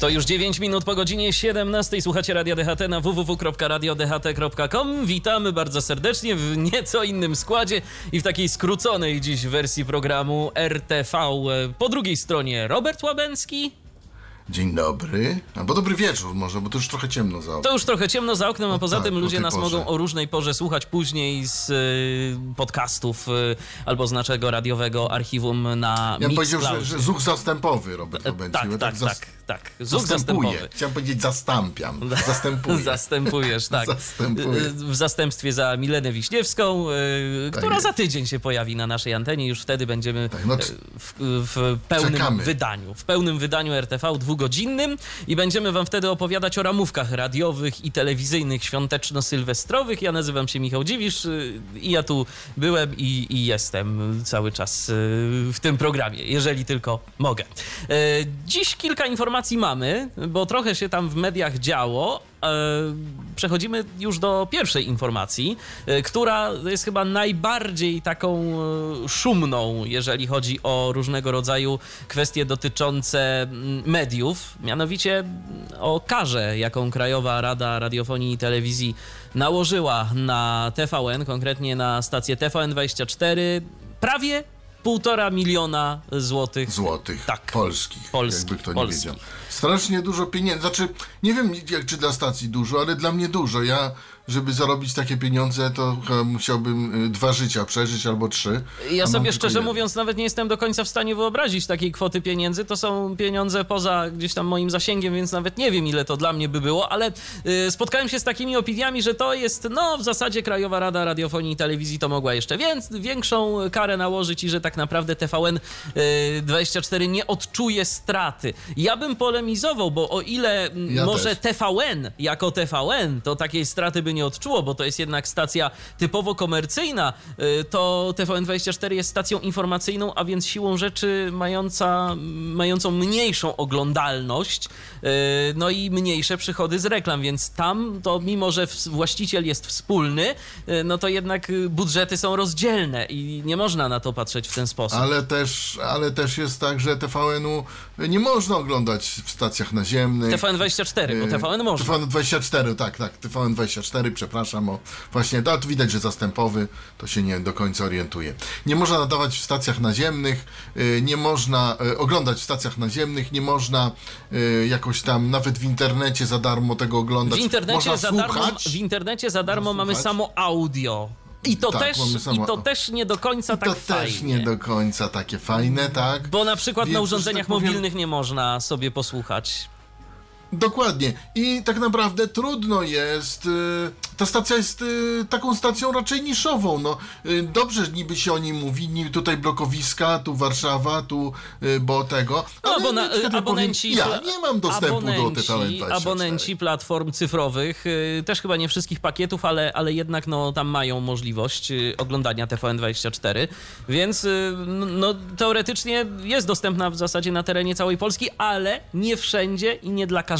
To już 9 minut po godzinie 17. Słuchacie Radia DHT na www.radiodht.com. Witamy bardzo serdecznie w nieco innym składzie i w takiej skróconej dziś wersji programu RTV. Po drugiej stronie Robert Łabęcki. Dzień dobry. Albo dobry wieczór może, bo to już trochę ciemno za oknem. To już trochę ciemno za oknem, a poza tak, tym ludzie nas porze. mogą o różnej porze słuchać później z y, podcastów y, albo z naszego radiowego archiwum na Ja bym powiedział, że, że zuch zastępowy Robert E, Łabęcki. Tak, bo tak, zas- tak, tak. Zuch Zastępuje. zastępowy. Chciałem powiedzieć zastąpiam. Zastępuję. Zastępujesz, tak. Zastępuję. Y, W zastępstwie za Milenę Wiśniewską, y, która jest. za tydzień się pojawi na naszej antenie. Już wtedy będziemy Tak, no y, w, w pełnym Czekamy. wydaniu. W pełnym wydaniu RTV dwugodzinnym i będziemy wam wtedy opowiadać o ramówkach radiowych i telewizyjnych świąteczno-sylwestrowych. Ja nazywam się Michał Dziwisz y, i ja tu byłem i, i jestem cały czas y, w tym programie, jeżeli tylko mogę. Y, Dziś kilka informacji mamy, bo trochę się tam w mediach działo. E, Przechodzimy już do pierwszej informacji, e, która jest chyba najbardziej taką e, szumną, jeżeli chodzi o różnego rodzaju kwestie dotyczące mm, mediów, mianowicie mm, o karze, jaką Krajowa Rada Radiofonii i Telewizji nałożyła na TVN, konkretnie na stację TVN24, prawie półtora miliona złotych. Złotych. Tak. Polskich. Polskich, Jakby kto nie wiedział. Strasznie dużo pieniędzy. Znaczy, nie wiem jak, czy dla stacji dużo, ale dla mnie dużo. Ja, żeby zarobić takie pieniądze, to musiałbym y, dwa życia przeżyć albo trzy. Ja sobie szczerze jedno. mówiąc nawet nie jestem do końca w stanie wyobrazić takiej kwoty pieniędzy. To są pieniądze poza gdzieś tam moim zasięgiem, więc nawet nie wiem ile to dla mnie by było, ale y, spotkałem się z takimi opiniami, że to jest no w zasadzie Krajowa Rada Radiofonii i Telewizji to mogła jeszcze więc, większą karę nałożyć i że tak naprawdę TVN y, 24 nie odczuje straty. Ja bym polemizował, bo o ile Ja może też. TVN jako TVN to takiej straty by nie odczuło, bo to jest jednak stacja typowo komercyjna, y, to TVN24 jest stacją informacyjną, a więc siłą rzeczy mająca, mającą mniejszą oglądalność, y, no i mniejsze przychody z reklam, więc tam to mimo, że właściciel jest wspólny, y, no to jednak budżety są rozdzielne i nie można na to patrzeć w ten sposób. Ale też, ale też jest tak, że TVN-u nie można oglądać w stacjach naziemnych. TVN24, bo TVN można. TVN24, tak, tak, TVN24, przepraszam, o właśnie, ale tu widać, że zastępowy, to się nie do końca orientuje. Nie można nadawać w stacjach naziemnych, y, nie można y, oglądać w stacjach naziemnych, nie można y, jakoś tam nawet w internecie za darmo tego oglądać. W internecie, można za darmo, słuchać. w internecie za darmo mamy samo audio. I to, Tak, też, samo- I to też nie do końca I to tak też fajnie. nie do końca takie fajne, tak? Bo na przykład Więc, na urządzeniach tak powiem- mobilnych nie można sobie posłuchać. Dokładnie. I tak naprawdę trudno jest. y, Ta stacja jest y, taką stacją raczej niszową. No, y, dobrze niby się o niej mówi, niby tutaj blokowiska, tu Warszawa, tu bo tego. No, ale abona- abonenci, powiem, ja nie mam dostępu do abonenci, TVN24. abonenci platform cyfrowych, też chyba nie wszystkich pakietów, ale, ale jednak no, tam mają możliwość oglądania TVN24, więc no, teoretycznie jest dostępna w zasadzie na terenie całej Polski, ale nie wszędzie i nie dla każdego.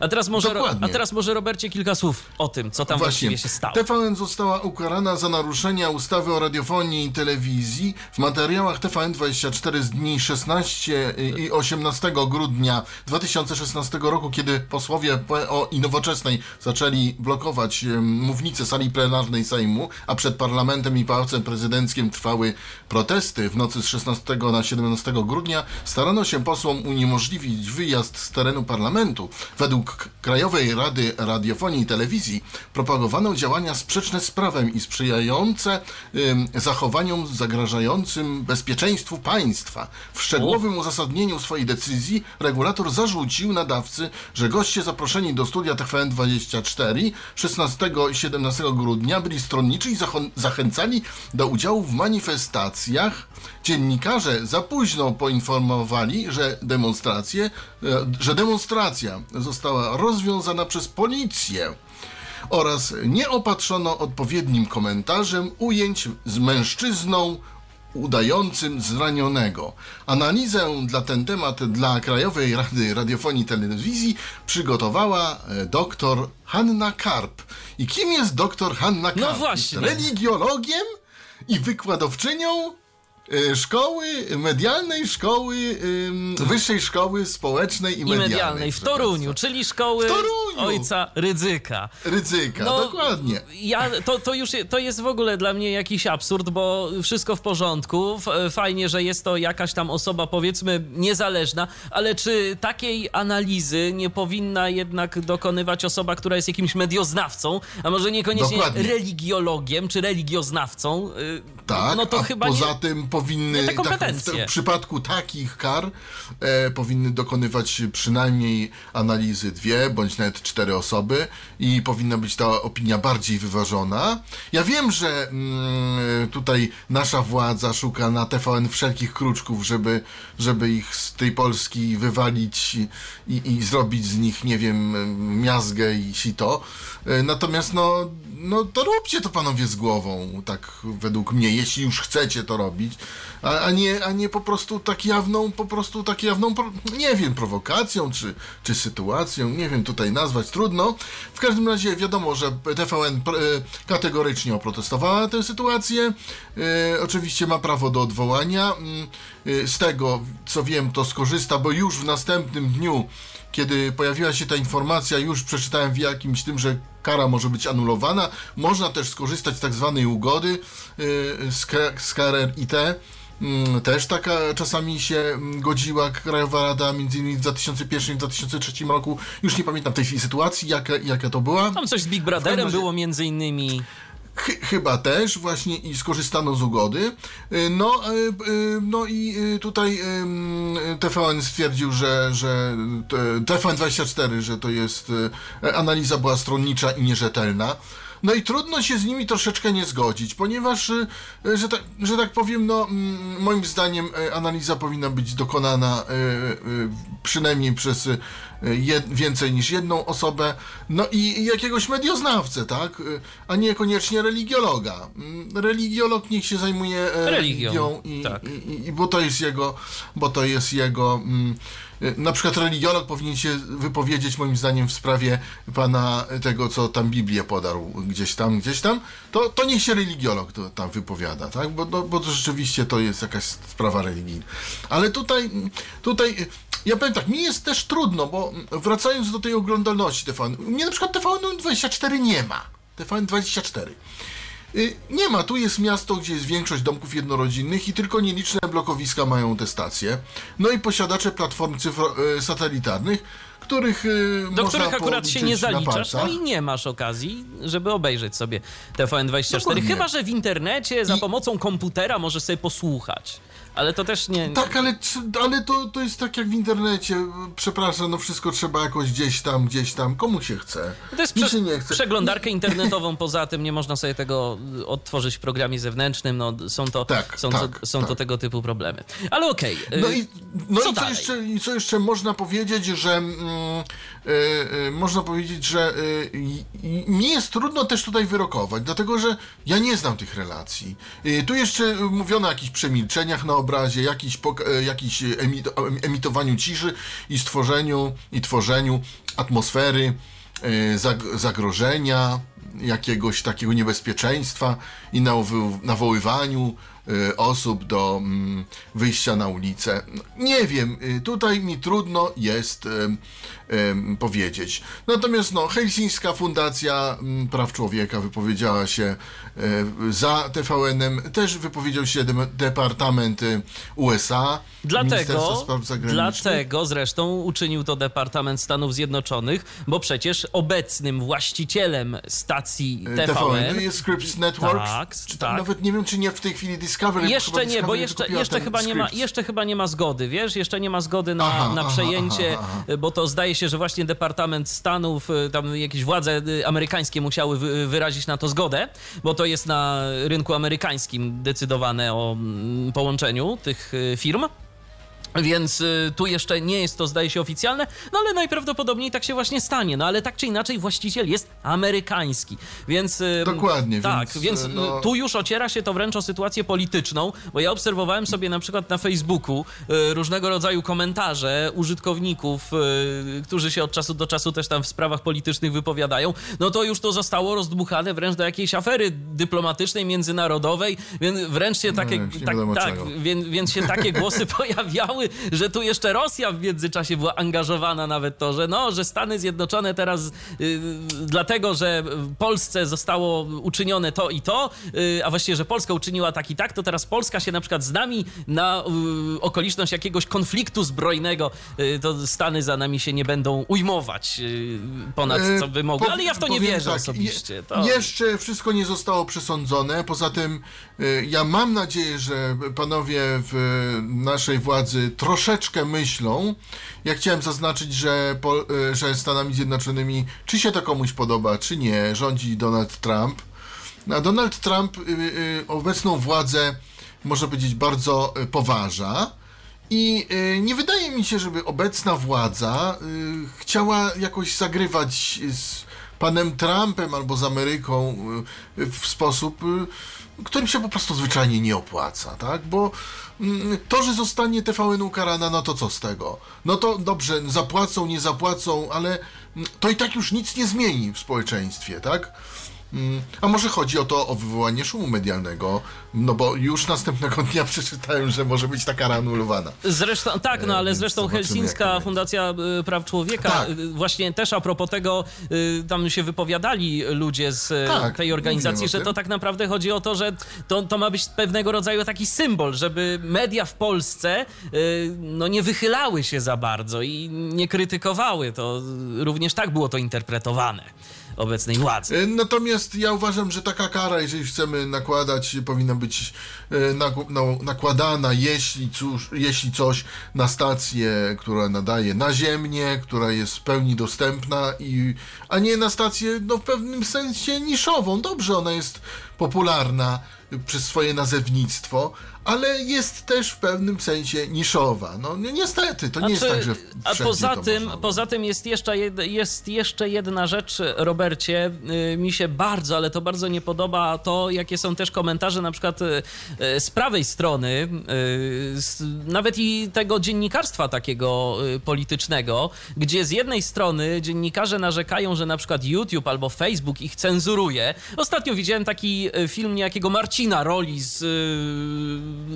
A teraz może, Dokładnie. a teraz może Robercie kilka słów o tym, co tam właściwie się stało. TVN została ukarana za naruszenia ustawy o radiofonii i telewizji w materiałach TVN24 z dni 16 i 18 grudnia 2016 roku, kiedy posłowie PO i Nowoczesnej zaczęli blokować em, mównicę sali plenarnej Sejmu, a przed parlamentem i pałacem prezydenckim trwały protesty w nocy z 16 na 17 grudnia, starano się posłom uniemożliwić wyjazd z terenu parlamentu. Według Krajowej Rady Radiofonii i Telewizji propagowano działania sprzeczne z prawem i sprzyjające ym, zachowaniom zagrażającym bezpieczeństwu państwa. W szczegółowym uzasadnieniu swojej decyzji regulator zarzucił nadawcy, że goście zaproszeni do studia TVN24 16 i 17 grudnia byli stronniczy i zachęcali do udziału w manifestacjach. Dziennikarze za późno poinformowali, że demonstracje, że demonstracja została rozwiązana przez policję oraz nie opatrzono odpowiednim komentarzem ujęć z mężczyzną udającym zranionego. Analizę dla ten temat dla Krajowej Rady Radiofonii i Telewizji przygotowała e, doktor Hanna Karp. I kim jest doktor Hanna Karp? No właśnie. Religiologiem i wykładowczynią e, szkoły medialnej, szkoły wyższej szkoły społecznej i I medialnej. medialnej w Toruniu, czyli szkoły W Toruniu! ojca Rydzyka. Rydzyka, No, dokładnie. Ja, to, to już to jest w ogóle dla mnie jakiś absurd, bo wszystko w porządku. Fajnie, że jest to jakaś tam osoba, powiedzmy, niezależna, ale czy takiej analizy nie powinna jednak dokonywać osoba, która jest jakimś medioznawcą, a może niekoniecznie Dokładnie. religiologiem czy religioznawcą? Y, Tak, no to chyba poza nie... tym powinny, te tak, w, w przypadku takich kar e, powinny dokonywać przynajmniej analizy dwie, bądź nawet cztery osoby i powinna być ta opinia bardziej wyważona. Ja wiem, że mm, tutaj nasza władza szuka na TVN wszelkich kruczków, żeby, żeby ich z tej Polski wywalić i, i zrobić z nich, nie wiem, miazgę i sito. E, Natomiast no, no to róbcie to panowie z głową, tak według mnie, jeśli już chcecie to robić, a, a, nie, a nie po prostu tak jawną, po prostu tak jawną, nie wiem, prowokacją czy, czy sytuacją, nie wiem tutaj nazwać, trudno. W każdym razie wiadomo, że TVN e, kategorycznie oprotestowała tę sytuację, e, oczywiście ma prawo do odwołania, Mm, e, z tego co wiem to skorzysta, bo już w następnym dniu kiedy pojawiła się ta informacja, już przeczytałem w jakimś tym, że kara może być anulowana. Można też skorzystać z tak zwanej ugody yy, z, z KRIT. Mm, Też taka czasami się mm, godziła Krajowa Rada, między innymi w 2001 i 2003 roku. Już nie pamiętam tej sytuacji, jaka, jaka to była. Tam coś z Big Brotherem razie- było między innymi... Chy- chyba też właśnie i skorzystano z ugody. Y, No, y, y, no i tutaj TVN stwierdził, że, że t- TVN24, że to jest analiza była stronnicza i nierzetelna. No i trudno się z nimi troszeczkę nie zgodzić, ponieważ, że tak, że tak powiem, no, mm, moim zdaniem analiza powinna być dokonana przynajmniej przez jed, więcej niż jedną osobę, no i jakiegoś medioznawcę, tak? A niekoniecznie religiologa. Mm, Religiolog niech się zajmuje e, Religią, religią i, tak. i, i bo to jest jego, bo to jest jego. mm, y, Na przykład religiolog powinien się wypowiedzieć moim zdaniem w sprawie pana tego, co tam Biblię podarł gdzieś tam, gdzieś tam, to, to niech się religiolog to tam wypowiada, tak? Bo, no, bo to rzeczywiście to jest jakaś sprawa religijna. Ale tutaj, tutaj y, ja powiem tak, mi jest też trudno, bo mm, wracając do tej oglądalności TVN, mnie na przykład TVN24 nie ma. TVN24. Y, Nie ma, tu jest miasto, gdzie jest większość domków jednorodzinnych i tylko nieliczne blokowiska mają te stacje. No i posiadacze platform cyfro- y, satelitarnych, których y, do których akurat się nie zaliczasz, no i nie masz okazji, żeby obejrzeć sobie TVN24. Dokładnie. Chyba, że w internecie za I- pomocą komputera możesz sobie posłuchać. Ale to też nie... Tak, ale, ale to, to jest tak jak w internecie. Przepraszam, no wszystko trzeba jakoś gdzieś tam, gdzieś tam. Komu się chce? To jest prze- nie chce. przeglądarkę internetową, poza tym nie można sobie tego y, odtworzyć w programie zewnętrznym, no są to, Tak, są tak, to, są to tak. tego typu problemy. Ale okej. y, No i, no co i co, jeszcze, co jeszcze można powiedzieć, że mm, y, y, można powiedzieć, że y, mi jest trudno też tutaj wyrokować, dlatego że ja nie znam tych relacji. Tu jeszcze mówiono o jakichś przemilczeniach na obrazie, jakiś, jakiś emito, emitowaniu ciszy i stworzeniu i tworzeniu atmosfery zag- zagrożenia, jakiegoś takiego niebezpieczeństwa i nawoły- nawoływaniu osób do mm, wyjścia na ulicę. Nie wiem, y, tutaj mi trudno jest y, y, powiedzieć. Natomiast no, Helsińska Fundacja mm, Praw Człowieka wypowiedziała się y, za TVN-em, też wypowiedział się Departament y, USA. Dlatego, dlatego zresztą uczynił to Departament Stanów Zjednoczonych, bo przecież obecnym właścicielem stacji Y, TVN to jest Scripps Networks. Tak, tak. nawet nie wiem, czy nie w tej chwili Discovery. Bo chyba Jeszcze nie, bo Discovery jeszcze, wykupiła jeszcze, ten chyba nie ma, jeszcze chyba nie ma zgody, wiesz? Jeszcze nie ma zgody na, Aha, na przejęcie, aha, aha. bo to zdaje się, że właśnie Departament Stanów, y, tam jakieś władze y, amerykańskie musiały wy, wyrazić na to zgodę, bo to jest na rynku amerykańskim decydowane o mm, połączeniu tych y, firm. Więc y, tu jeszcze nie jest to, zdaje się, oficjalne, no ale najprawdopodobniej tak się właśnie stanie. No ale tak czy inaczej właściciel jest amerykański, więc... y, Dokładnie, Tak, więc, więc, y, no- tu już ociera się to wręcz o sytuację polityczną, bo ja obserwowałem sobie na przykład na Facebooku różnego rodzaju komentarze użytkowników, którzy się od czasu do czasu też tam w sprawach politycznych wypowiadają, no to już to zostało rozdmuchane wręcz do jakiejś afery dyplomatycznej, międzynarodowej, więc wręcz się takie... No, już nie tak, tak, więc, więc się takie głosy pojawiały, że tu jeszcze Rosja w międzyczasie była angażowana nawet to, że no, że Stany Zjednoczone teraz y, dlatego, że Polsce zostało uczynione to i to, y, a właściwie, że Polska uczyniła tak i tak, to teraz Polska się na przykład z nami na y, okoliczność jakiegoś konfliktu zbrojnego, to Stany za nami się nie będą ujmować ponad E, co by mogły, ale ja w to nie wierzę tak, osobiście. To... Jeszcze wszystko nie zostało przesądzone. Poza tym ja mam nadzieję, że panowie w naszej władzy troszeczkę myślą. Ja chciałem zaznaczyć, że, po, y, że Stanami Zjednoczonymi, czy się to komuś podoba, czy nie, rządzi Donald Trump. A Donald Trump y, y, obecną władzę, można powiedzieć, bardzo y, poważa. I y, nie wydaje mi się, żeby obecna władza y, chciała jakoś zagrywać z panem Trumpem albo z Ameryką w sposób, którym się po prostu zwyczajnie nie opłaca, tak? Bo mm, to, że zostanie TVN ukarana, no to co z tego? No to dobrze, zapłacą, nie zapłacą, ale mm, to i tak już nic nie zmieni w społeczeństwie, tak? Mm, A może chodzi o to, o wywołanie szumu medialnego, no bo już następnego dnia przeczytałem, że może być ta kara anulowana. Zresztą, tak, no ale więc zresztą Helsińska. Fundacja y, Praw Człowieka, Tak. y, właśnie też a propos tego, y, tam się wypowiadali ludzie z Tak, tej organizacji, że to tak naprawdę chodzi o to, że to, to ma być pewnego rodzaju taki symbol, żeby media w Polsce no, nie wychylały się za bardzo i nie krytykowały. To również tak było to interpretowane obecnej władzy. E, Natomiast ja uważam, że taka kara, jeżeli chcemy nakładać, powinna być e, no, nakładana, jeśli, cóż, jeśli coś na stację, która nadaje naziemnie, która jest w pełni dostępna, i, a nie na stację no, w pewnym sensie niszową. Dobrze, ona jest popularna przez swoje nazewnictwo, ale jest też w pewnym sensie niszowa. No ni- niestety, to nie jest Znaczy, tak, że A poza tym, poza tym jest, jeszcze jed, jest jeszcze jedna rzecz, Robercie, y, mi się bardzo, ale to bardzo nie podoba to, jakie są też komentarze na przykład y, y, z prawej strony, z, nawet i tego dziennikarstwa takiego politycznego, gdzie z jednej strony dziennikarze narzekają, że na przykład YouTube albo Facebook ich cenzuruje. Ostatnio widziałem taki film niejakiego Marcina Roli z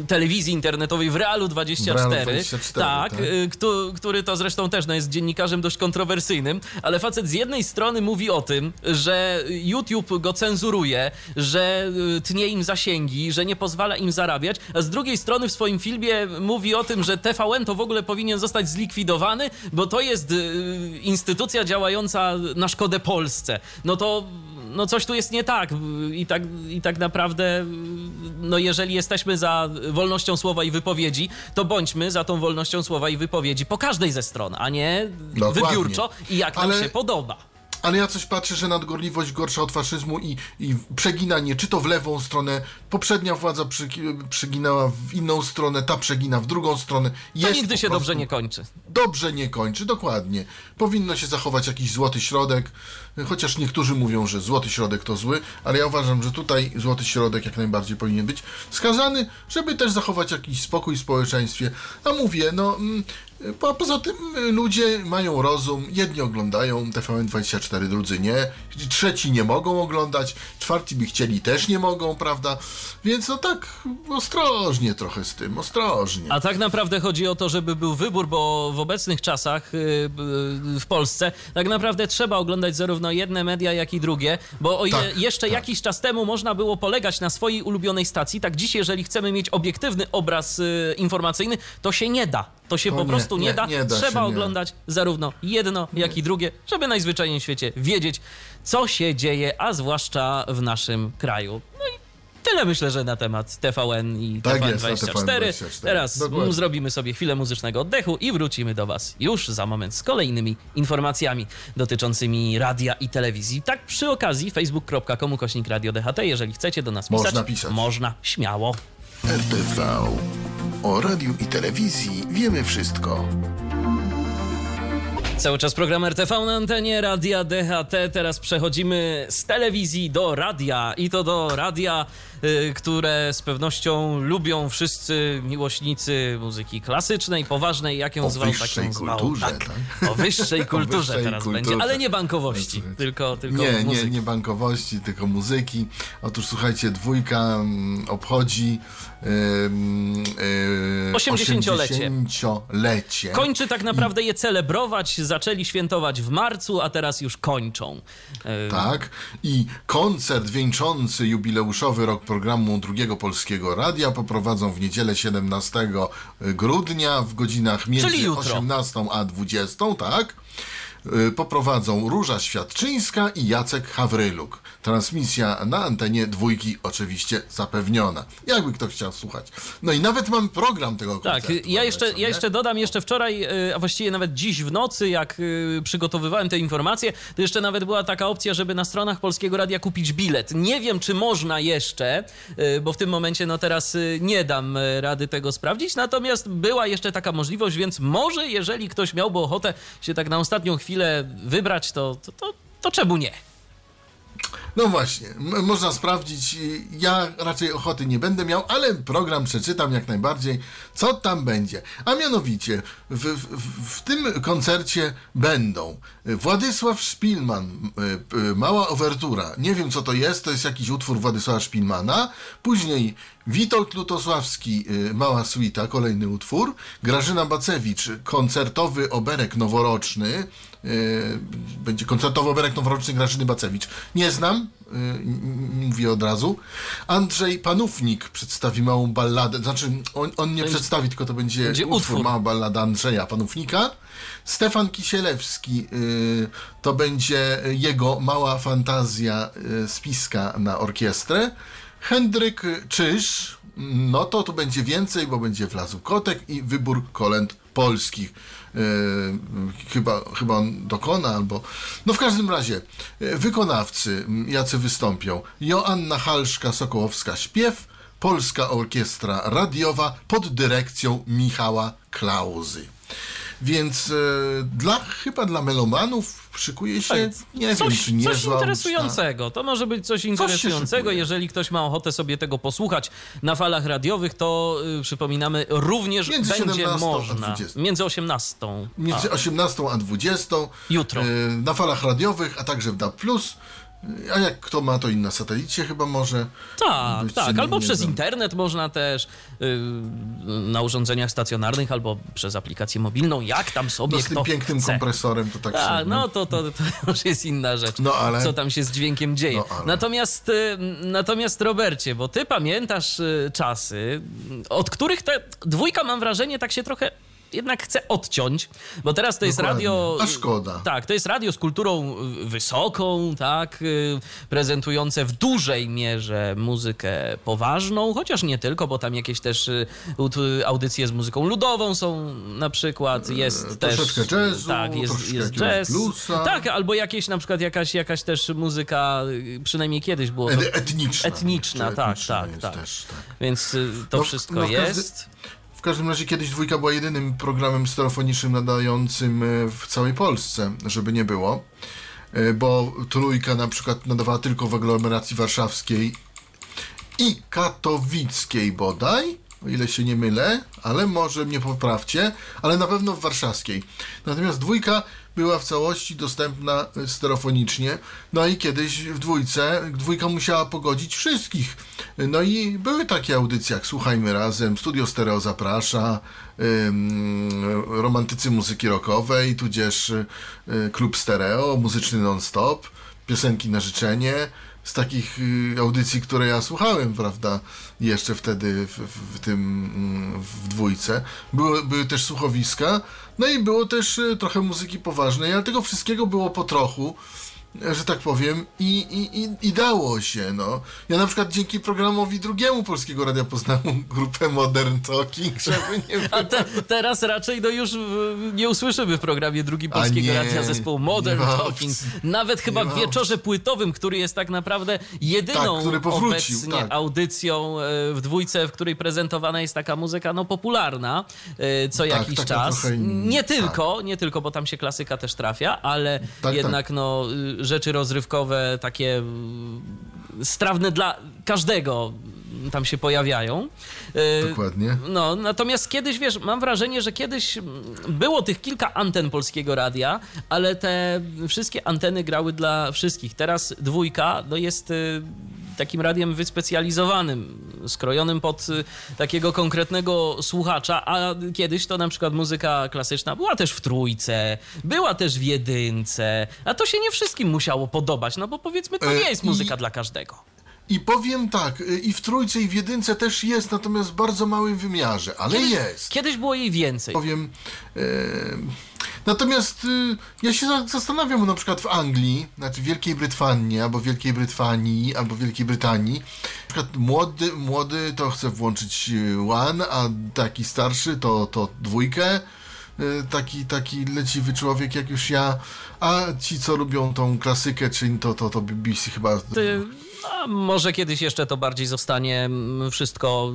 telewizji internetowej w Realu 24. W Realu 24, tak, tak. y, któ- który to zresztą też no, jest dziennikarzem dość kontrowersyjnym, ale facet z jednej strony mówi o tym, że YouTube go cenzuruje, że y, tnie im zasięgi, że nie pozwala im zarabiać, a z drugiej strony w swoim filmie mówi o tym, że TVN to w ogóle powinien zostać zlikwidowany, bo to jest y, instytucja działająca na szkodę Polsce. No to no coś tu jest nie tak i tak, i tak naprawdę no jeżeli jesteśmy za wolnością słowa i wypowiedzi, to bądźmy za tą wolnością słowa i wypowiedzi po każdej ze stron, a nie Dokładnie. wybiórczo i jak nam Ale- się podoba. Ale ja coś patrzę, że nadgorliwość gorsza od faszyzmu i, i przeginanie, czy to w lewą stronę, poprzednia władza przy, przeginała w inną stronę, ta przegina w drugą stronę. To Jest nigdy po się prostu- dobrze nie kończy. Dobrze nie kończy, dokładnie. Powinno się zachować jakiś złoty środek, chociaż niektórzy mówią, że złoty środek to zły, ale ja uważam, że tutaj złoty środek jak najbardziej powinien być wskazany, żeby też zachować jakiś spokój w społeczeństwie. A mówię, no... Po, poza tym y, ludzie mają rozum, jedni oglądają TVN24, drudzy nie, trzeci nie mogą oglądać, czwarci by chcieli, też nie mogą, prawda? Więc no tak ostrożnie trochę z tym, ostrożnie. A tak naprawdę chodzi o to, żeby był wybór, bo w obecnych czasach y, y, w Polsce tak naprawdę trzeba oglądać zarówno jedne media, jak i drugie, bo o je, Tak, jeszcze tak. jakiś czas temu można było polegać na swojej ulubionej stacji, tak dzisiaj, jeżeli chcemy mieć obiektywny obraz informacyjny, to się nie da. To się To po nie, prostu nie, nie, da. nie da Trzeba się, nie. oglądać zarówno jedno, jak i drugie, żeby najzwyczajniej w świecie wiedzieć, co się dzieje, a zwłaszcza w naszym kraju. No i tyle myślę, że na temat TVN i Tak jest, na TVN24. TVN24. Teraz Dokładnie. zrobimy sobie chwilę muzycznego oddechu i wrócimy do Was już za moment z kolejnymi informacjami dotyczącymi radia i telewizji. Tak przy okazji facebook.com kośnik radio DHT, jeżeli chcecie do nas pisać, Można pisać. można śmiało. RTV. O radiu i telewizji wiemy wszystko. Cały czas program RTV na antenie Radia DHT. Teraz przechodzimy z telewizji do radia i to do radia, które z pewnością lubią wszyscy miłośnicy muzyki klasycznej, poważnej, jak ją O zwał, tak ją zwał. kulturze, Tak. tak? O wyższej kulturze wyższej teraz kulturze. będzie, ale nie bankowości, tylko, tylko Nie, nie, muzyki. nie bankowości, tylko muzyki. Otóż słuchajcie, dwójka mm, obchodzi yy, 80-lecie. 80-lecie. Kończy tak naprawdę je celebrować, zaczęli świętować w marcu, a teraz już kończą. Y, Tak. I koncert wieńczący jubileuszowy rok programu Drugiego Polskiego Radia poprowadzą w niedzielę 17 grudnia w godzinach między jutro. 18 a 20, tak? Y, Poprowadzą Róża Świadczyńska i Jacek Hawryluk. Transmisja na antenie dwójki oczywiście zapewniona. Jakby ktoś chciał słuchać. No i nawet mam program tego Tak, koncertu. ja wyobraź jeszcze, ja jeszcze dodam, jeszcze wczoraj, y, a właściwie nawet dziś w nocy, jak przygotowywałem te informacje, to jeszcze nawet była taka opcja, żeby na stronach Polskiego Radia kupić bilet. Nie wiem, czy można jeszcze, bo w tym momencie no teraz nie dam rady tego sprawdzić, natomiast była jeszcze taka możliwość, więc może jeżeli ktoś miałby ochotę się tak na ostatnią chwilę wybrać, to, to, to, to czemu nie? No właśnie, można sprawdzić. Ja raczej ochoty nie będę miał, ale program przeczytam jak najbardziej, co tam będzie. A mianowicie, w, w, w tym koncercie będą Władysław Szpilman, y, y, Mała Owertura. Nie wiem, co to jest, to jest jakiś utwór Władysława Szpilmana. Później Witold Lutosławski, y, Mała Suita, kolejny utwór. Grażyna Bacewicz, koncertowy oberek noworoczny. Y, Będzie koncertowy oberek noworoczny Grażyny Bacewicz. Nie znam, n- mówię od razu. Andrzej Panównik przedstawi małą balladę, znaczy on, on nie przedstawi, tylko to będzie, Będzie utwór, utwór. mała ballada Andrzeja Panównika. Stefan Kisielewski y, to będzie jego mała fantazja spiska na orkiestrę. Hendryk Czyż, no to tu będzie więcej, bo będzie wlazł kotek i wybór kolęd polskich. Yy, chyba, chyba on dokona, albo. No w każdym razie, yy, wykonawcy, jacy wystąpią: Joanna Halszka-Sokołowska śpiew, Polska Orkiestra Radiowa pod dyrekcją Michała Klauzy. Więc e, dla, chyba dla melomanów szykuje się, nie wiem, Tak, coś, czy nie coś interesującego. To może być coś interesującego. szykuje. Jeżeli ktoś ma ochotę sobie tego posłuchać na falach radiowych, to y, przypominamy, również Między będzie 17 a można. 20. Między 18. Między 18 a 20. Jutro. e, Na falach radiowych, a także w DAB+. A jak kto ma, to i na satelicie chyba może. Tak, tak. nie- Albo nie przez znam. internet można też y, na urządzeniach stacjonarnych, albo przez aplikację mobilną, jak tam sobie No z tym pięknym chce. kompresorem to tak A, sobie, no to, to, to już jest inna rzecz, No, ale- co tam się z dźwiękiem dzieje. No, ale- Natomiast, y, natomiast Robercie, bo ty pamiętasz y, czasy, od których ta dwójka, mam wrażenie, tak się trochę jednak chce odciąć, bo teraz to jest Dokładnie. radio... A szkoda. Tak, to jest radio z kulturą wysoką, tak, y, prezentujące w dużej mierze muzykę poważną, chociaż nie tylko, bo tam jakieś też y, audycje z muzyką ludową są na przykład, jest też... E, troszeczkę jazzu, tak, jest, jest jazz. bluesa. Tak, albo jakieś na przykład jakaś, jakaś też muzyka, y, przynajmniej kiedyś było to, E- Etniczna. etniczna, tak, etniczna tak, jest tak. Też, tak. Więc to No, wszystko no w każdy- jest. W każdym razie kiedyś dwójka była jedynym programem stereofonicznym nadającym e, w całej Polsce, żeby nie było. E, Bo trójka na przykład nadawała tylko w aglomeracji warszawskiej i katowickiej bodaj. o ile się nie mylę, ale może mnie poprawcie, ale na pewno w warszawskiej. Natomiast dwójka była w całości dostępna e, stereofonicznie, no i kiedyś w dwójce, dwójka musiała pogodzić wszystkich. No i były takie audycje jak Słuchajmy Razem, Studio Stereo zaprasza, ym, romantycy muzyki rockowej, tudzież y, Klub Stereo, muzyczny non-stop, piosenki na życzenie, z takich y, audycji, które ja słuchałem, prawda, jeszcze wtedy w, w, w tym mm, w dwójce. Były, były też słuchowiska, no i było też y, trochę muzyki poważnej, ale tego wszystkiego było po trochu że tak powiem, i, i, i, i dało się, no. Ja na przykład dzięki programowi drugiemu Polskiego Radia poznałem grupę Modern Talking, żeby nie A te, teraz raczej no już nie usłyszymy w programie drugim Polskiego nie, Radia zespołu Modern Talking. Nawet chyba w wieczorze płytowym, który jest tak naprawdę jedyną Tak, który powrócił, obecnie tak. audycją e, w dwójce, w której prezentowana jest taka muzyka no popularna e, co Tak, jakiś czas. trochę Nie tylko, nie tylko, bo tam się klasyka też trafia, ale tak. jednak no y, rzeczy rozrywkowe takie y, strawne dla każdego tam się pojawiają. E, Dokładnie. no, natomiast kiedyś, wiesz, mam wrażenie, że kiedyś mm, było tych kilka anten polskiego radia, ale te wszystkie anteny grały dla wszystkich. Teraz dwójka no jest y, takim radiem wyspecjalizowanym, skrojonym pod y, takiego konkretnego słuchacza, a kiedyś to na przykład muzyka klasyczna była też w trójce, była też w jedynce, a to się nie wszystkim musiało podobać, no bo powiedzmy, to E, nie jest i- muzyka dla każdego. I powiem tak, y, i w trójce, i w jedynce też jest, natomiast w bardzo małym wymiarze, ale Kiedyś, jest. kiedyś było jej więcej. Powiem. e, natomiast y, ja się za- zastanawiam, na przykład w Anglii, znaczy w Wielkiej Brytanii, albo Wielkiej Brytanii, albo Wielkiej Brytanii, na przykład młody, młody to chce włączyć y, one, a taki starszy to, to dwójkę. Y, Taki, taki leciwy człowiek jak już ja, a ci co lubią tą klasykę, czyli to, to, to BBC chyba Ty, a może kiedyś jeszcze to bardziej zostanie mm, wszystko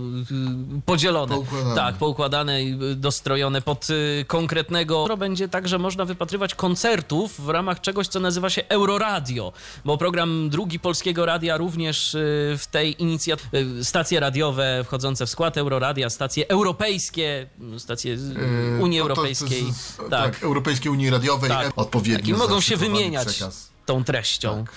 y, podzielone. Poukładane. Tak, poukładane i y, dostrojone pod y, konkretnego. Jutro będzie tak, że można wypatrywać koncertów w ramach czegoś, co nazywa się Euroradio, bo program drugi Polskiego Radia również y, w tej inicjatywie, stacje radiowe wchodzące w skład Euroradia, stacje europejskie, y, stacje Unii to- to- to Europejskiej. z- tak. Europejskiej Unii Radiowej, Tak. odpowiednio I mogą się wymieniać Przekaz. tą treścią, Tak, tą treścią.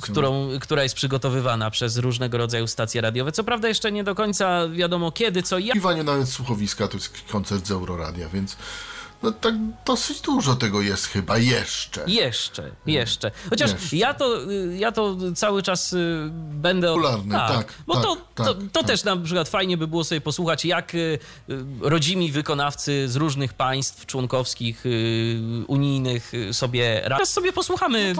Którą, która jest przygotowywana przez różnego rodzaju stacje radiowe. Co prawda jeszcze nie do końca wiadomo kiedy, co i jak. poszukiwaniu nawet słuchowiska, to jest koncert z Euroradia, więc no tak dosyć dużo tego jest chyba jeszcze. Jeszcze, jeszcze. Chociaż Jeszcze. Ja, to, y, ja to cały czas y, będę... Popularny, tak, Bo tak, to, tak, to, to tak. też na przykład fajnie by było sobie posłuchać, jak y, rodzimi wykonawcy z różnych państw członkowskich, unijnych sobie... ra- Teraz sobie posłuchamy,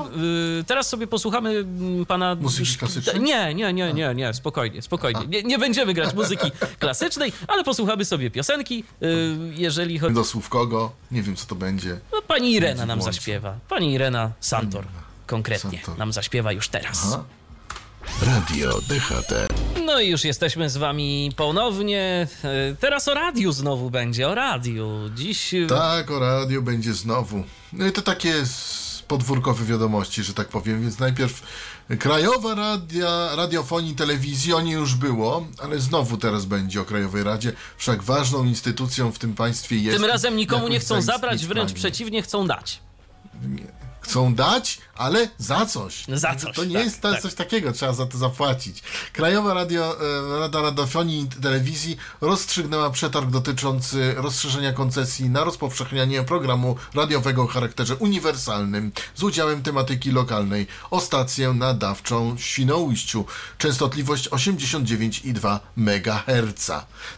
y, teraz sobie posłuchamy mm, pana... No Muzyki klasycznej? Nie, nie, nie, nie, nie, spokojnie, spokojnie. Nie, nie będziemy grać muzyki klasycznej, ale posłuchamy sobie piosenki, jeżeli chodzi... Do słów kogo? Nie wiem, co to będzie. No, pani Irena nam zaśpiewa. Pani Irena Santor konkretnie Santor. nam zaśpiewa już teraz. Aha. Radio DHT. No i już jesteśmy z wami ponownie. E, Teraz o radiu znowu będzie, o radiu. Dziś Tak, o radio będzie znowu. No i to takie podwórkowe wiadomości, że tak powiem, więc najpierw Krajowa Radia, Radiofonii i Telewizji, o niej już było, ale znowu teraz będzie o Krajowej Radzie, wszak ważną instytucją w tym państwie jest. tym razem nikomu nie chcą zabrać, wręcz przeciwnie, chcą dać. Chcą dać, ale za coś. Za coś, To nie tak, jest tak. coś takiego, trzeba za to zapłacić. Krajowa Radio, e, Rada Radiofonii i Telewizji rozstrzygnęła przetarg dotyczący rozszerzenia koncesji na rozpowszechnianie programu radiowego o charakterze uniwersalnym z udziałem tematyki lokalnej o stację nadawczą w Świnoujściu. Częstotliwość 89,2 MHz.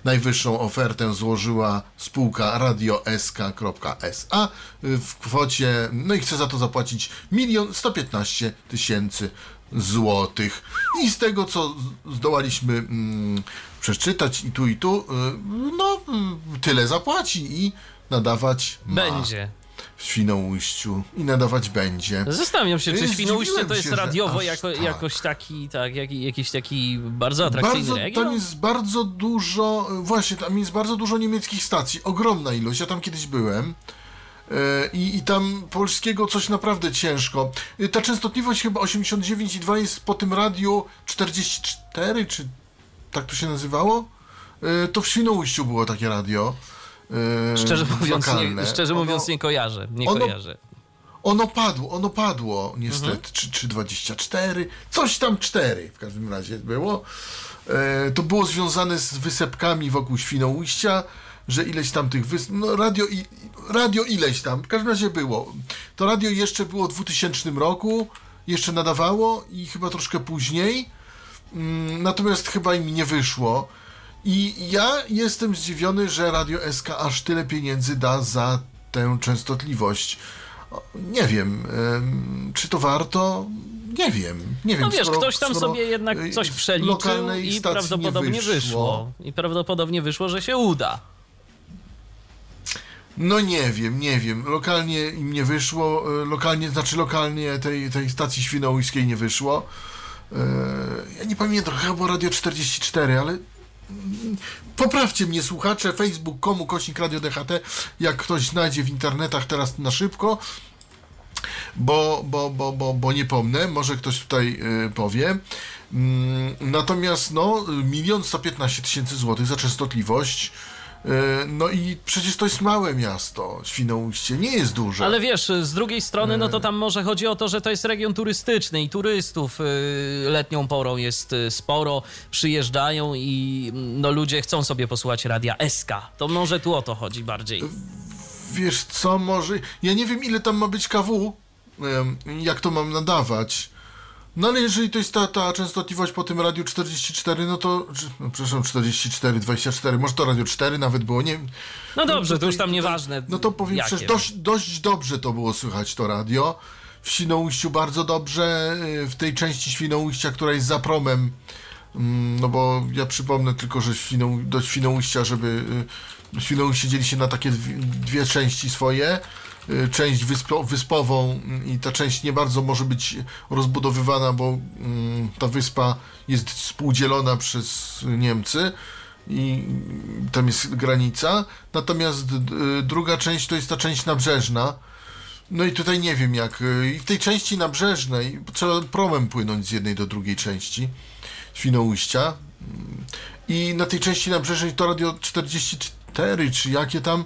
Najwyższą ofertę złożyła spółka radiosk.sa w kwocie, no i chce za to zapłacić milion 115 tysięcy złotych. I z tego, co zdołaliśmy mm, przeczytać i tu, i tu, y, no y, tyle zapłaci i nadawać ma Będzie. w Świnoujściu i nadawać będzie. Zastanawiam się, czy Zdziwiłem Świnoujście to się, jest że radiowo jako, tak. jakoś taki, tak, jak, jakiś taki bardzo atrakcyjny Bardzo, region. tam jest bardzo dużo, właśnie, tam jest bardzo dużo niemieckich stacji, ogromna ilość, ja tam kiedyś byłem. E, I, I tam polskiego coś naprawdę ciężko. E, Ta częstotliwość chyba 89,2 jest po tym radiu 44, czy tak to się nazywało? e, to w Świnoujściu było takie radio. e, Szczerze mówiąc, lokalne. nie, szczerze Ono- mówiąc nie kojarzę. Nie ono- kojarzę. Ono padło, ono padło niestety, Mhm. czy, czy 24, coś tam 4 w każdym razie było. To było związane z wysepkami wokół Świnoujścia, że ileś tam tych wysp, no radio, i, radio ileś tam, w każdym razie było. To radio jeszcze było w 2000 roku, jeszcze nadawało i chyba troszkę później, mm, natomiast chyba im nie wyszło. I ja jestem zdziwiony, że Radio SK aż tyle pieniędzy da za tę częstotliwość. Nie wiem, em, czy to warto? Nie wiem. Nie wiem No wiesz, skoro- ktoś tam sobie jednak coś przeliczył i prawdopodobnie nie wyszło. I prawdopodobnie wyszło, że się uda. No nie wiem, nie wiem. Lokalnie im nie wyszło, e, lokalnie, znaczy lokalnie tej, tej stacji świnoujskiej nie wyszło. E, Ja nie pamiętam, chyba było Radio 44, ale poprawcie mnie słuchacze, facebook.com, kośnik Radio DHT, jak ktoś znajdzie w internetach teraz na szybko, bo, bo, bo, bo, bo nie pomnę, może ktoś tutaj y, powie. Mm, natomiast no, milion 115 tysięcy złotych za częstotliwość. Y, No i przecież to jest małe miasto, Świnoujście, nie jest duże. Ale wiesz, z drugiej strony, no to tam może chodzi o to, że to jest region turystyczny i turystów y, letnią porą jest y, sporo, przyjeżdżają i no ludzie chcą sobie posłuchać radia SK. To może tu o to chodzi bardziej. Wiesz co, może... Ja nie wiem, ile tam ma być KW, jak to mam nadawać. No ale jeżeli to jest ta, ta częstotliwość po tym radiu 44, no to... No, przepraszam, 44, 24, może to radio 4 nawet było, nie. No dobrze, to już tam nieważne. No to powiem przecież dość, dość dobrze to było słychać to radio. W Świnoujściu bardzo dobrze, y, w tej części Świnoujścia, która jest za promem, mm, no bo ja przypomnę tylko, że Świną, do Świnoujścia, żeby y, Świnoujście dzieli się na takie dwie, dwie części swoje. Y, Część wyspo, wyspową i ta część nie bardzo może być rozbudowywana, bo mm, ta wyspa jest współdzielona przez Niemcy i tam jest granica. Natomiast d- druga część to jest ta część nabrzeżna. No i tutaj nie wiem jak. y, I w tej części nabrzeżnej trzeba promem płynąć z jednej do drugiej części Świnoujścia. Mm, I na tej części nabrzeżnej to radio 44, czy jakie tam y,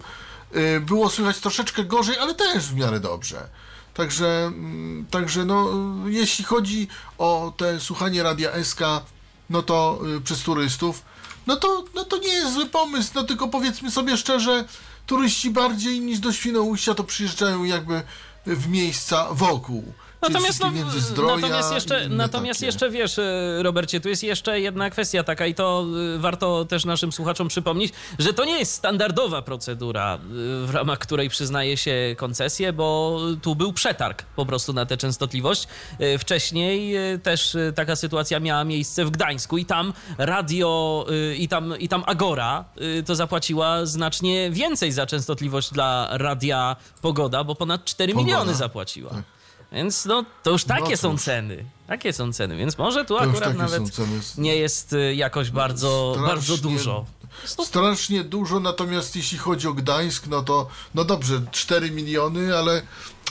było słychać troszeczkę gorzej, ale też w miarę dobrze. Także, mm, także no, y, jeśli chodzi o te słuchanie radia SK, no to y, przez turystów, no to, no to nie jest zły pomysł, no tylko powiedzmy sobie szczerze, turyści bardziej niż do Świnoujścia to przyjeżdżają jakby w miejsca wokół. Natomiast, no, natomiast, jeszcze, natomiast takie. jeszcze wiesz, e, Robercie, tu jest jeszcze jedna kwestia taka i to e, warto też naszym słuchaczom przypomnieć, że to nie jest standardowa procedura, e, w ramach której przyznaje się koncesję, bo tu był przetarg po prostu na tę częstotliwość. Wcześniej też taka sytuacja miała miejsce w Gdańsku i tam radio i tam, i tam Agora to zapłaciła znacznie więcej za częstotliwość dla radia Pogoda, bo ponad 4 Pogoda. miliony zapłaciła. Więc no, to już takie No są ceny. Takie są ceny, więc może tu To akurat nawet nie jest y, jakoś bardzo, strasznie- bardzo dużo. Strasznie dużo, natomiast jeśli chodzi o Gdańsk, no to, no dobrze, 4 miliony, ale,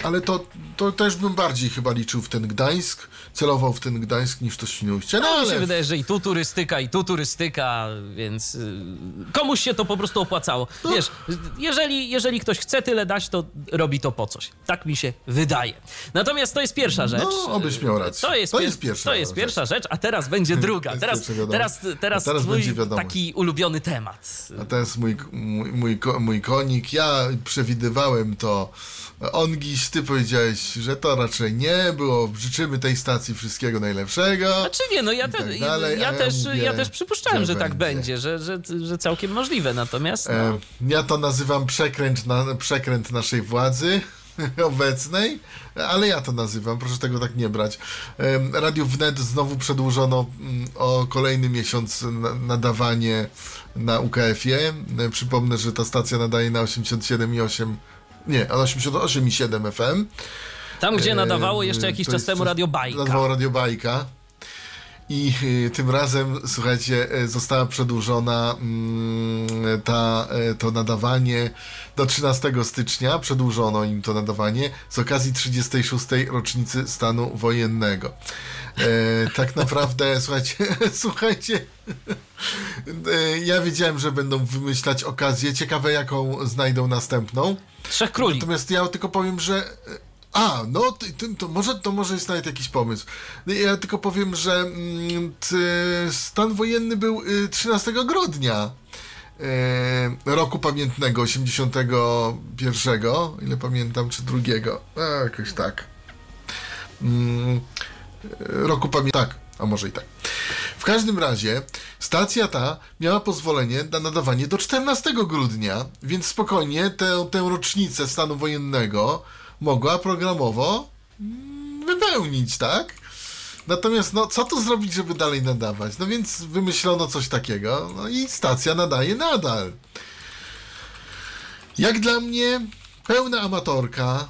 ale to, to też bym bardziej chyba liczył w ten Gdańsk, celował w ten Gdańsk niż to Świnoujście. No No, mi się ale wydaje, że i tu turystyka, i tu turystyka, więc y, komuś się to po prostu opłacało. No. Wiesz, jeżeli, jeżeli ktoś chce tyle dać, to robi to po coś. Tak mi się wydaje. Natomiast to jest pierwsza rzecz. No, obyś miał rację. To jest, To jest pierwsza to jest rzecz. pierwsza rzecz, a teraz będzie druga. Teraz, teraz, teraz, teraz twój taki ulubiony temat. A jest mój, mój, mój, mój konik. Ja przewidywałem to. Ty powiedziałeś, że to raczej nie było. Życzymy tej stacji wszystkiego najlepszego. Znaczy wie, no ja, te, tak dalej, ja, ja też, mówię, ja też przypuszczałem, że, że tak będzie. że, że, że całkiem możliwe, natomiast no, E, ja to nazywam przekręt, na, przekręt naszej władzy obecnej, ale ja to nazywam, proszę tego tak nie brać. E, Radio Wnet znowu przedłużono mm, o kolejny miesiąc na, nadawanie na UKF-ie. E, przypomnę, że ta stacja nadaje na 87,8 nie, 88,7 FM. tam gdzie E, nadawało jeszcze jakiś czas temu Radio Bajka. Nadawało Radio Bajka. I y, tym razem, słuchajcie, y, została przedłużona mm, ta, y, to nadawanie do 13 stycznia. Przedłużono im to nadawanie z okazji 36. rocznicy stanu wojennego. E, tak naprawdę, słuchajcie, słuchajcie, e, ja wiedziałem, że będą wymyślać okazję. Ciekawe, jaką znajdą następną. Trzech króli. Natomiast ja tylko powiem, że. A, no to, to, może, to może jest nawet jakiś pomysł. Ja tylko powiem, że mm, stan wojenny był y, 13 grudnia e, roku pamiętnego 81, ile pamiętam, czy drugiego. A, jakoś tak. Mm, roku pamiętnego. Tak, a może i tak. W każdym razie stacja ta miała pozwolenie na nadawanie do 14 grudnia, więc spokojnie tę, tę rocznicę stanu wojennego mogła programowo wypełnić, tak? Natomiast, no, co tu zrobić, żeby dalej nadawać? No więc wymyślono coś takiego, no i stacja nadaje nadal. Jak dla mnie, pełna amatorka,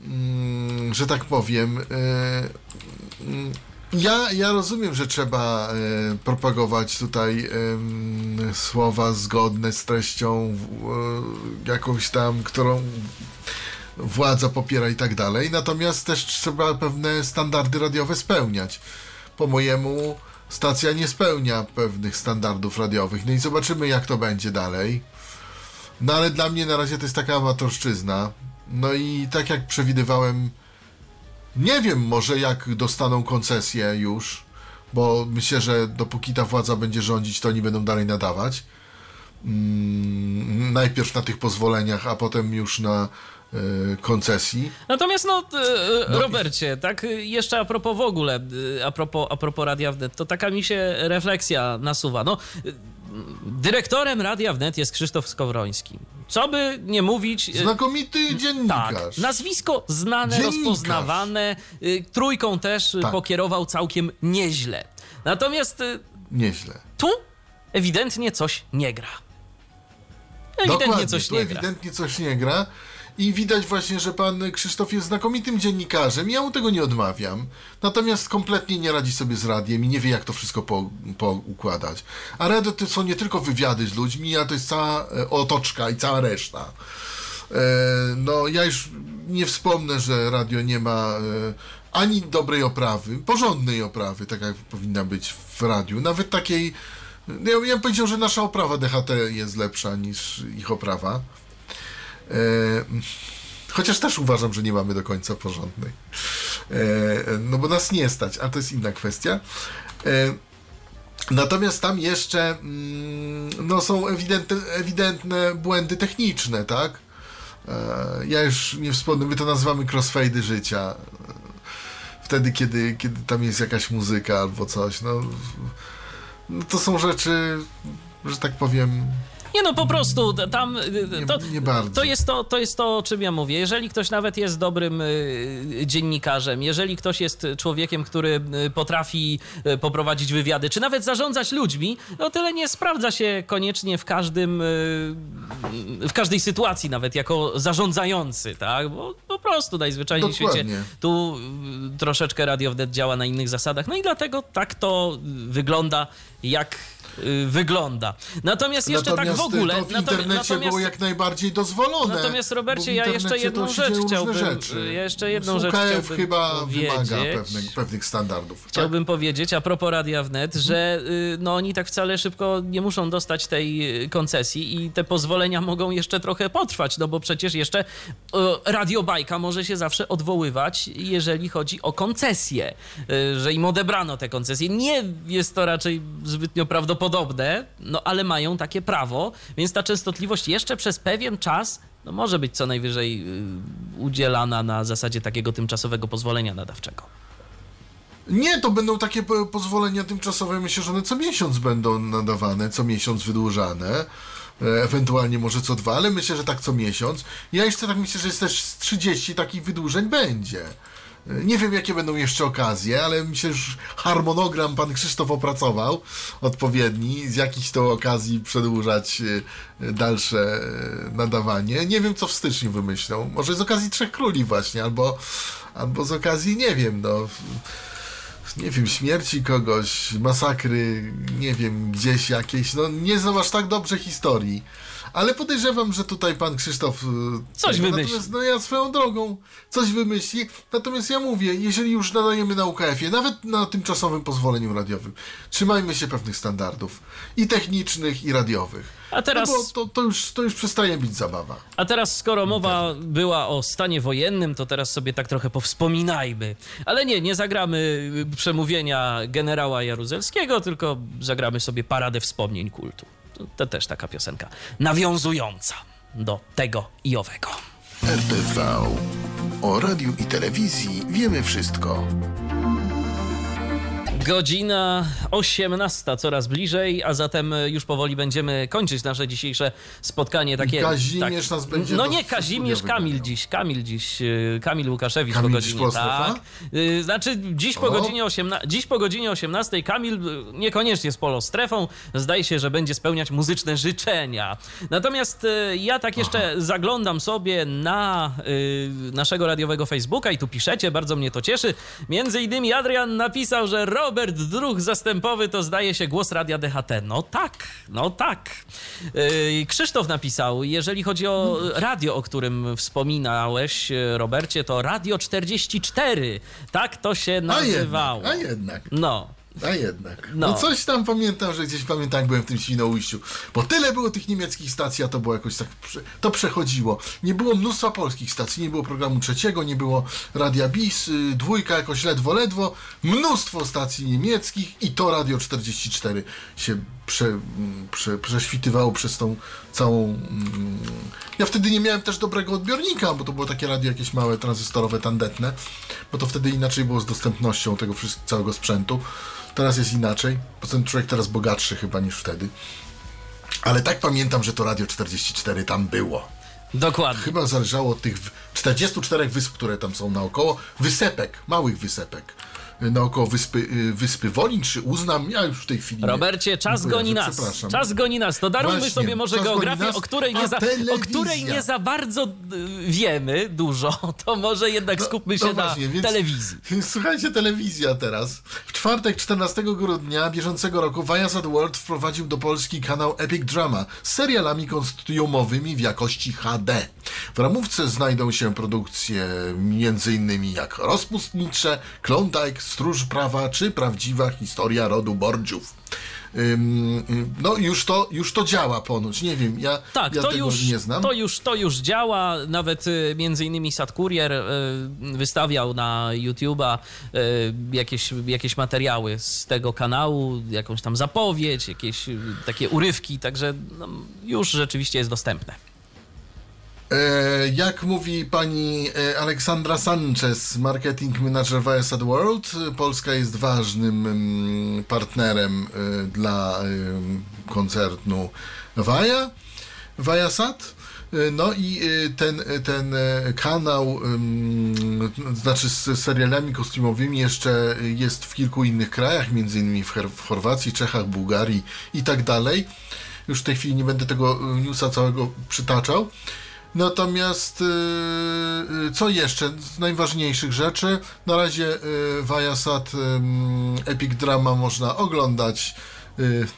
mm, że tak powiem. Yy, ja, ja rozumiem, że trzeba e, propagować tutaj słowa zgodne z treścią e, jakąś tam, którą władza popiera i tak dalej, natomiast też trzeba pewne standardy radiowe spełniać. Po mojemu stacja nie spełnia pewnych standardów radiowych, no i zobaczymy jak to będzie dalej. No ale dla mnie na razie to jest taka amatorszczyzna. No i tak jak przewidywałem nie wiem może jak dostaną koncesję już, bo myślę, że dopóki ta władza będzie rządzić, to oni będą dalej nadawać. Mm, najpierw na tych pozwoleniach, a potem już na koncesji. Natomiast no, y, Robercie, tak jeszcze a propos w ogóle, a propos, a propos Radia Wnet, to taka mi się refleksja nasuwa. No, dyrektorem Radia Wnet jest Krzysztof Skowroński. Co by nie mówić... Znakomity dziennikarz. Tak, nazwisko znane, dziennikarz. rozpoznawane, trójką też tak. pokierował całkiem nieźle. Natomiast... Nieźle. Tu ewidentnie coś nie gra. Ewidentnie Dokładnie, coś tu nie ewidentnie gra. coś nie gra. I widać właśnie, że pan Krzysztof jest znakomitym dziennikarzem. Ja mu tego nie odmawiam. Natomiast kompletnie nie radzi sobie z radiem i nie wie, jak to wszystko po, poukładać. A radio to są nie tylko wywiady z ludźmi, a to jest cała e, otoczka i cała reszta. E, no, ja już nie wspomnę, że radio nie ma e, ani dobrej oprawy, porządnej oprawy, tak jak powinna być w radiu. Nawet takiej. Ja, ja bym powiedział, że nasza oprawa DHT jest lepsza niż ich oprawa. E, chociaż też uważam, że nie mamy do końca porządnej. E, no bo nas nie stać, ale to jest inna kwestia. E, natomiast tam jeszcze mm, no, są ewidentne, ewidentne błędy techniczne, tak? Ja już nie wspomnę, my to nazywamy crossfady życia. Wtedy, kiedy, kiedy tam jest jakaś muzyka albo coś. No, no to są rzeczy, że tak powiem, nie no, po prostu tam to, nie, nie bardzo. to, jest to, to jest to, o czym ja mówię. Jeżeli ktoś nawet jest dobrym y, dziennikarzem, jeżeli ktoś jest człowiekiem, który y, potrafi y, poprowadzić wywiady, czy nawet zarządzać ludźmi, no tyle nie sprawdza się koniecznie w każdym w każdej sytuacji, nawet jako zarządzający, tak? Bo po prostu najzwyczajniej w świecie tu troszeczkę Radio Wnet działa na innych zasadach. No i dlatego tak to wygląda, jak Y, wygląda. Natomiast jeszcze natomiast tak w ogóle... To w internecie natomiast, było jak najbardziej dozwolone. Natomiast Robercie, ja jeszcze jedną rzecz chciałbym... Rzeczy. Ja jeszcze jedną rzecz chciałbym chyba powiedzieć. wymaga pewnych, pewnych standardów. Tak? Chciałbym tak? powiedzieć a propos Radia Wnet, że y, no, oni tak wcale szybko nie muszą dostać tej y, koncesji i te pozwolenia mogą jeszcze trochę potrwać, no bo przecież jeszcze Radio Bajka może się zawsze odwoływać, jeżeli chodzi o koncesję, że im odebrano te koncesje. Nie jest to raczej zbytnio prawdopodobne podobne, no ale mają takie prawo, więc ta częstotliwość jeszcze przez pewien czas no, może być co najwyżej y, udzielana na zasadzie takiego tymczasowego pozwolenia nadawczego. Nie, to będą takie pozwolenia tymczasowe, myślę, że one co miesiąc będą nadawane, co miesiąc wydłużane e, ewentualnie może co dwa, ale myślę, że tak co miesiąc. Ja jeszcze tak myślę, że jest też 30 takich wydłużeń będzie. Nie wiem, jakie będą jeszcze okazje, ale myślę, że harmonogram pan Krzysztof opracował odpowiedni, z jakichś to okazji przedłużać e, dalsze e, nadawanie. Nie wiem, co w styczniu wymyślą. Może z okazji Trzech Króli właśnie, albo, albo z okazji, nie wiem, no nie wiem, śmierci kogoś, masakry, nie wiem, gdzieś jakieś. No nie znam aż tak dobrze historii. Ale podejrzewam, że tutaj pan Krzysztof. e, Coś tego- wymyśli. Natomiast no ja swoją drogą coś wymyśli. Natomiast ja mówię, jeżeli już nadajemy na UKF-ie, nawet na tymczasowym pozwoleniu radiowym, trzymajmy się pewnych standardów i technicznych, i radiowych. A teraz- No bo to, to, już, to już przestaje być zabawa. A teraz, skoro mowa była o stanie wojennym, to teraz sobie tak trochę powspominajmy. Ale nie, nie zagramy y, przemówienia generała Jaruzelskiego, tylko zagramy sobie paradę wspomnień kultu. To, też taka piosenka nawiązująca do tego i owego. RTV. O radiu i telewizji wiemy wszystko. Godzina 18, coraz bliżej, a zatem już powoli będziemy kończyć nasze dzisiejsze spotkanie. Takie, Kazimierz nas będzie No nie, Kazimierz, Kamil dziś, Kamil dziś, y, Kamil Łukaszewicz Kamil po godzinie, tak. Y, Znaczy dziś po, O. godzinie 18, dziś po godzinie 18 Kamil niekoniecznie z Polostrefą, zdaje się, że będzie spełniać muzyczne życzenia. Natomiast ja tak jeszcze zaglądam sobie na y, naszego radiowego Facebooka i tu piszecie, bardzo mnie to cieszy. Między innymi Adrian napisał, że Robert Druch zastępowy to zdaje się głos Radia DHT. No tak, no tak. Yy, Krzysztof napisał, jeżeli chodzi o radio, o którym wspominałeś, yy, Robercie, to Radio 44. Tak to się A nazywało. jednak, a jednak. No. A jednak. No. No. coś tam pamiętam, że gdzieś pamiętam, jak byłem w tym Świnoujściu. Bo tyle było tych niemieckich stacji, a to było jakoś tak. To przechodziło. Nie było mnóstwa polskich stacji, nie było programu trzeciego, nie było Radia Bis, y, dwójka jakoś ledwo, ledwo. Mnóstwo stacji niemieckich i to Radio 44 się prze, prze, prześwitywało przez tą całą. mm, Ja wtedy nie miałem też dobrego odbiornika, bo to było takie radio jakieś małe, tranzystorowe, tandetne, bo to wtedy inaczej było z dostępnością tego wszystkiego, całego sprzętu. Teraz jest inaczej. Poza tym człowiek teraz bogatszy chyba niż wtedy. Ale tak pamiętam, że to Radio 44 tam było. Dokładnie. Chyba zależało od tych w- 44 wysp, które tam są naokoło. Wysepek, małych wysepek. Naokoło wyspy, y, wyspy Wolin czy Uznam. Ja już w tej chwili. Robercie, czas goni nas. Czas goni nas. To darujmy Właśnie, sobie może geografię, nas, o której, nie za, o której nie za bardzo y, wiemy dużo. To może jednak No, skupmy no się na właśnie, więc- telewizji. Słuchajcie, telewizja teraz. W czwartek, 14 grudnia bieżącego roku Viasat World wprowadził do Polski kanał Epic Drama z serialami kostiumowymi w jakości HD. W ramówce znajdą się produkcje m.in. jak Rozpustnicze, Klondike, Stróż Prawa czy Prawdziwa historia rodu Bordziów. No już to, już to działa ponoć, nie wiem, ja, Tak, ja to, tego już, nie znam. to, już, to już działa. Nawet y, między innymi Sad Courier y, wystawiał na YouTube'a y, jakieś, jakieś materiały z tego kanału, jakąś tam zapowiedź, jakieś takie urywki, także no, już rzeczywiście jest dostępne. E, jak mówi pani e, Aleksandra Sanchez, marketing manager Viasat World, Polska jest ważnym mm, partnerem e, dla koncernu Vaja, Viasat. No i ten, ten kanał, em, znaczy z serialami kostiumowymi jeszcze jest w kilku innych krajach, między innymi w, Chorwacji, Czechach, Bułgarii i tak dalej. Już w tej chwili nie będę tego newsa całego przytaczał. Natomiast y, y, co jeszcze z najważniejszych rzeczy? Na razie y, Viasat Epic Drama można oglądać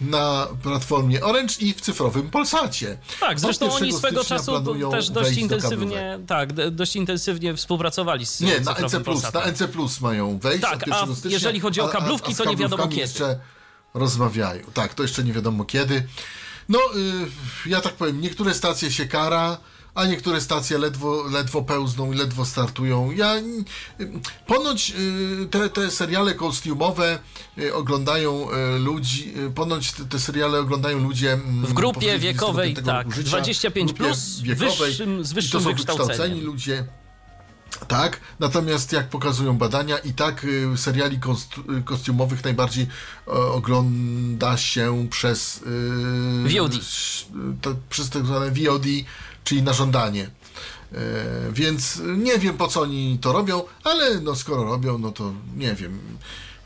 na platformie Orange i w cyfrowym Polsacie. Tak, zresztą oni 1 swego czasu też dość wejść do intensywnie, tak, dość intensywnie współpracowali z Nie, na NC+, Polsatem. na NC Plus mają wejść Tak, od 1 a jeżeli chodzi o a- a- kablówki, a z to nie wiadomo kiedy. jeszcze rozmawiają. Tak, to jeszcze nie wiadomo kiedy. No, ja tak powiem, niektóre stacje się kara, a niektóre stacje ledwo, ledwo pełzną i ledwo startują. Ja, y, ponoć y, te, te seriale kostiumowe y, oglądają y, ludzi, y, ponoć te, te seriale oglądają ludzie mm, W grupie wiekowej, 25 tak, życia, 25 w grupie plus, wiekowej, wyższym- z wyższym to są wykształceni ludzie. Tak, natomiast jak pokazują badania, i tak y, seriali y, kostiumowych najbardziej e, ogląda się przez y, VOD. przez tak zwane VOD, czyli na żądanie. E, więc nie wiem po co oni to robią, ale no skoro robią, no to nie wiem.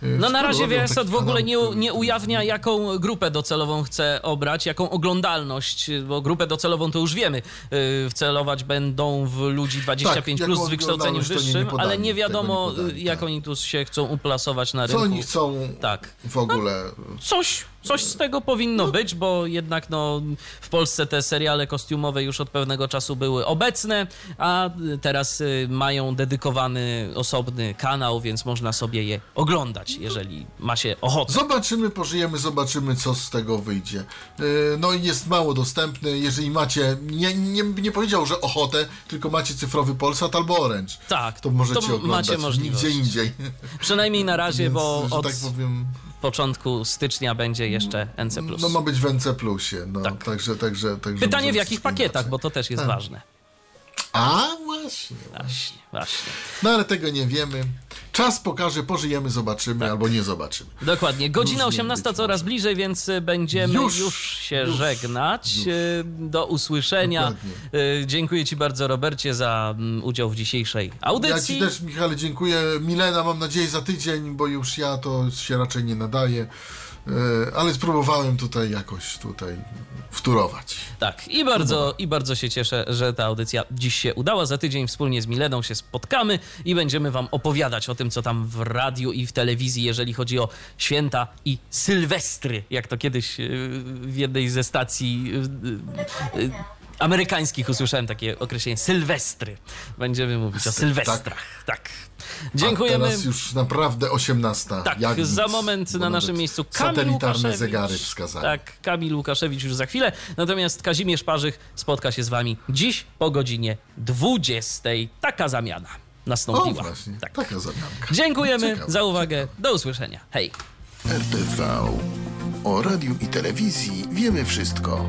No na razie Viasat w ogóle nie, nie ujawnia, jaką grupę docelową chce obrać, jaką oglądalność, bo grupę docelową to już wiemy. Yy, Wcelować będą w ludzi 25 Tak, plus z wykształceniem to nie- wyższym, ale nie wiadomo, nie podali, jak tak. oni tu się chcą uplasować na Co rynku. oni chcą Tak. w ogóle? Coś, coś z tego powinno No. być, bo jednak no, w Polsce te seriale kostiumowe już od pewnego czasu były obecne, a teraz y, mają dedykowany osobny kanał, więc można sobie je oglądać, jeżeli ma się ochotę. Zobaczymy, pożyjemy, zobaczymy, co z tego wyjdzie. Yy, No i jest mało dostępny. Jeżeli macie, nie, nie, nie powiedział, że ochotę, tylko macie cyfrowy Polsat albo Orange. Tak, To możecie to oglądać macie możliwość. nigdzie indziej. Przynajmniej na razie, Więc, bo od tak powiem, początku stycznia będzie jeszcze NC+. no ma być w NC. No, Tak. także, także, także Pytanie w jakich pakietach, bo to też jest Tak. ważne. A, właśnie. Właśnie, właśnie. No ale tego nie wiemy. Czas pokaże, pożyjemy, zobaczymy, Tak. albo nie zobaczymy. Dokładnie. Godzina Różnie 18 być coraz bliżej, więc y, będziemy już, Już, się już, żegnać. już. Y, Do usłyszenia. Dokładnie. Y, Dziękuję Ci bardzo, Robercie, za mm, udział w dzisiejszej Ja audycji. ci też, Michale, dziękuję. Milena, mam nadzieję, za tydzień, bo już ja to się raczej nie nadaję. E, Ale spróbowałem tutaj jakoś tutaj wturować. Tak, i bardzo, i bardzo się cieszę, że ta audycja dziś się udała. Za tydzień wspólnie z Mileną się spotkamy i będziemy Wam opowiadać o tym, co tam w radiu i w telewizji, jeżeli chodzi o święta i sylwestry, jak to kiedyś y, w jednej ze stacji y, amerykańskich usłyszałem takie określenie sylwestry. Będziemy mówić o Tak. sylwestrach. Tak. A Dziękujemy. teraz już naprawdę 18. Tak, jak za nic, moment na naszym miejscu Kamil Satelitarne Łukaszewicz. zegary wskazane. Tak, Kamil Łukaszewicz już za chwilę. Natomiast Kazimierz Parzych spotka się z wami dziś po godzinie 20. Taka zamiana O, nastąpiła. właśnie, Tak. taka zamianka. Dziękujemy Ciekawe, za uwagę. Do usłyszenia. Hej. RTV. O radiu i telewizji wiemy wszystko.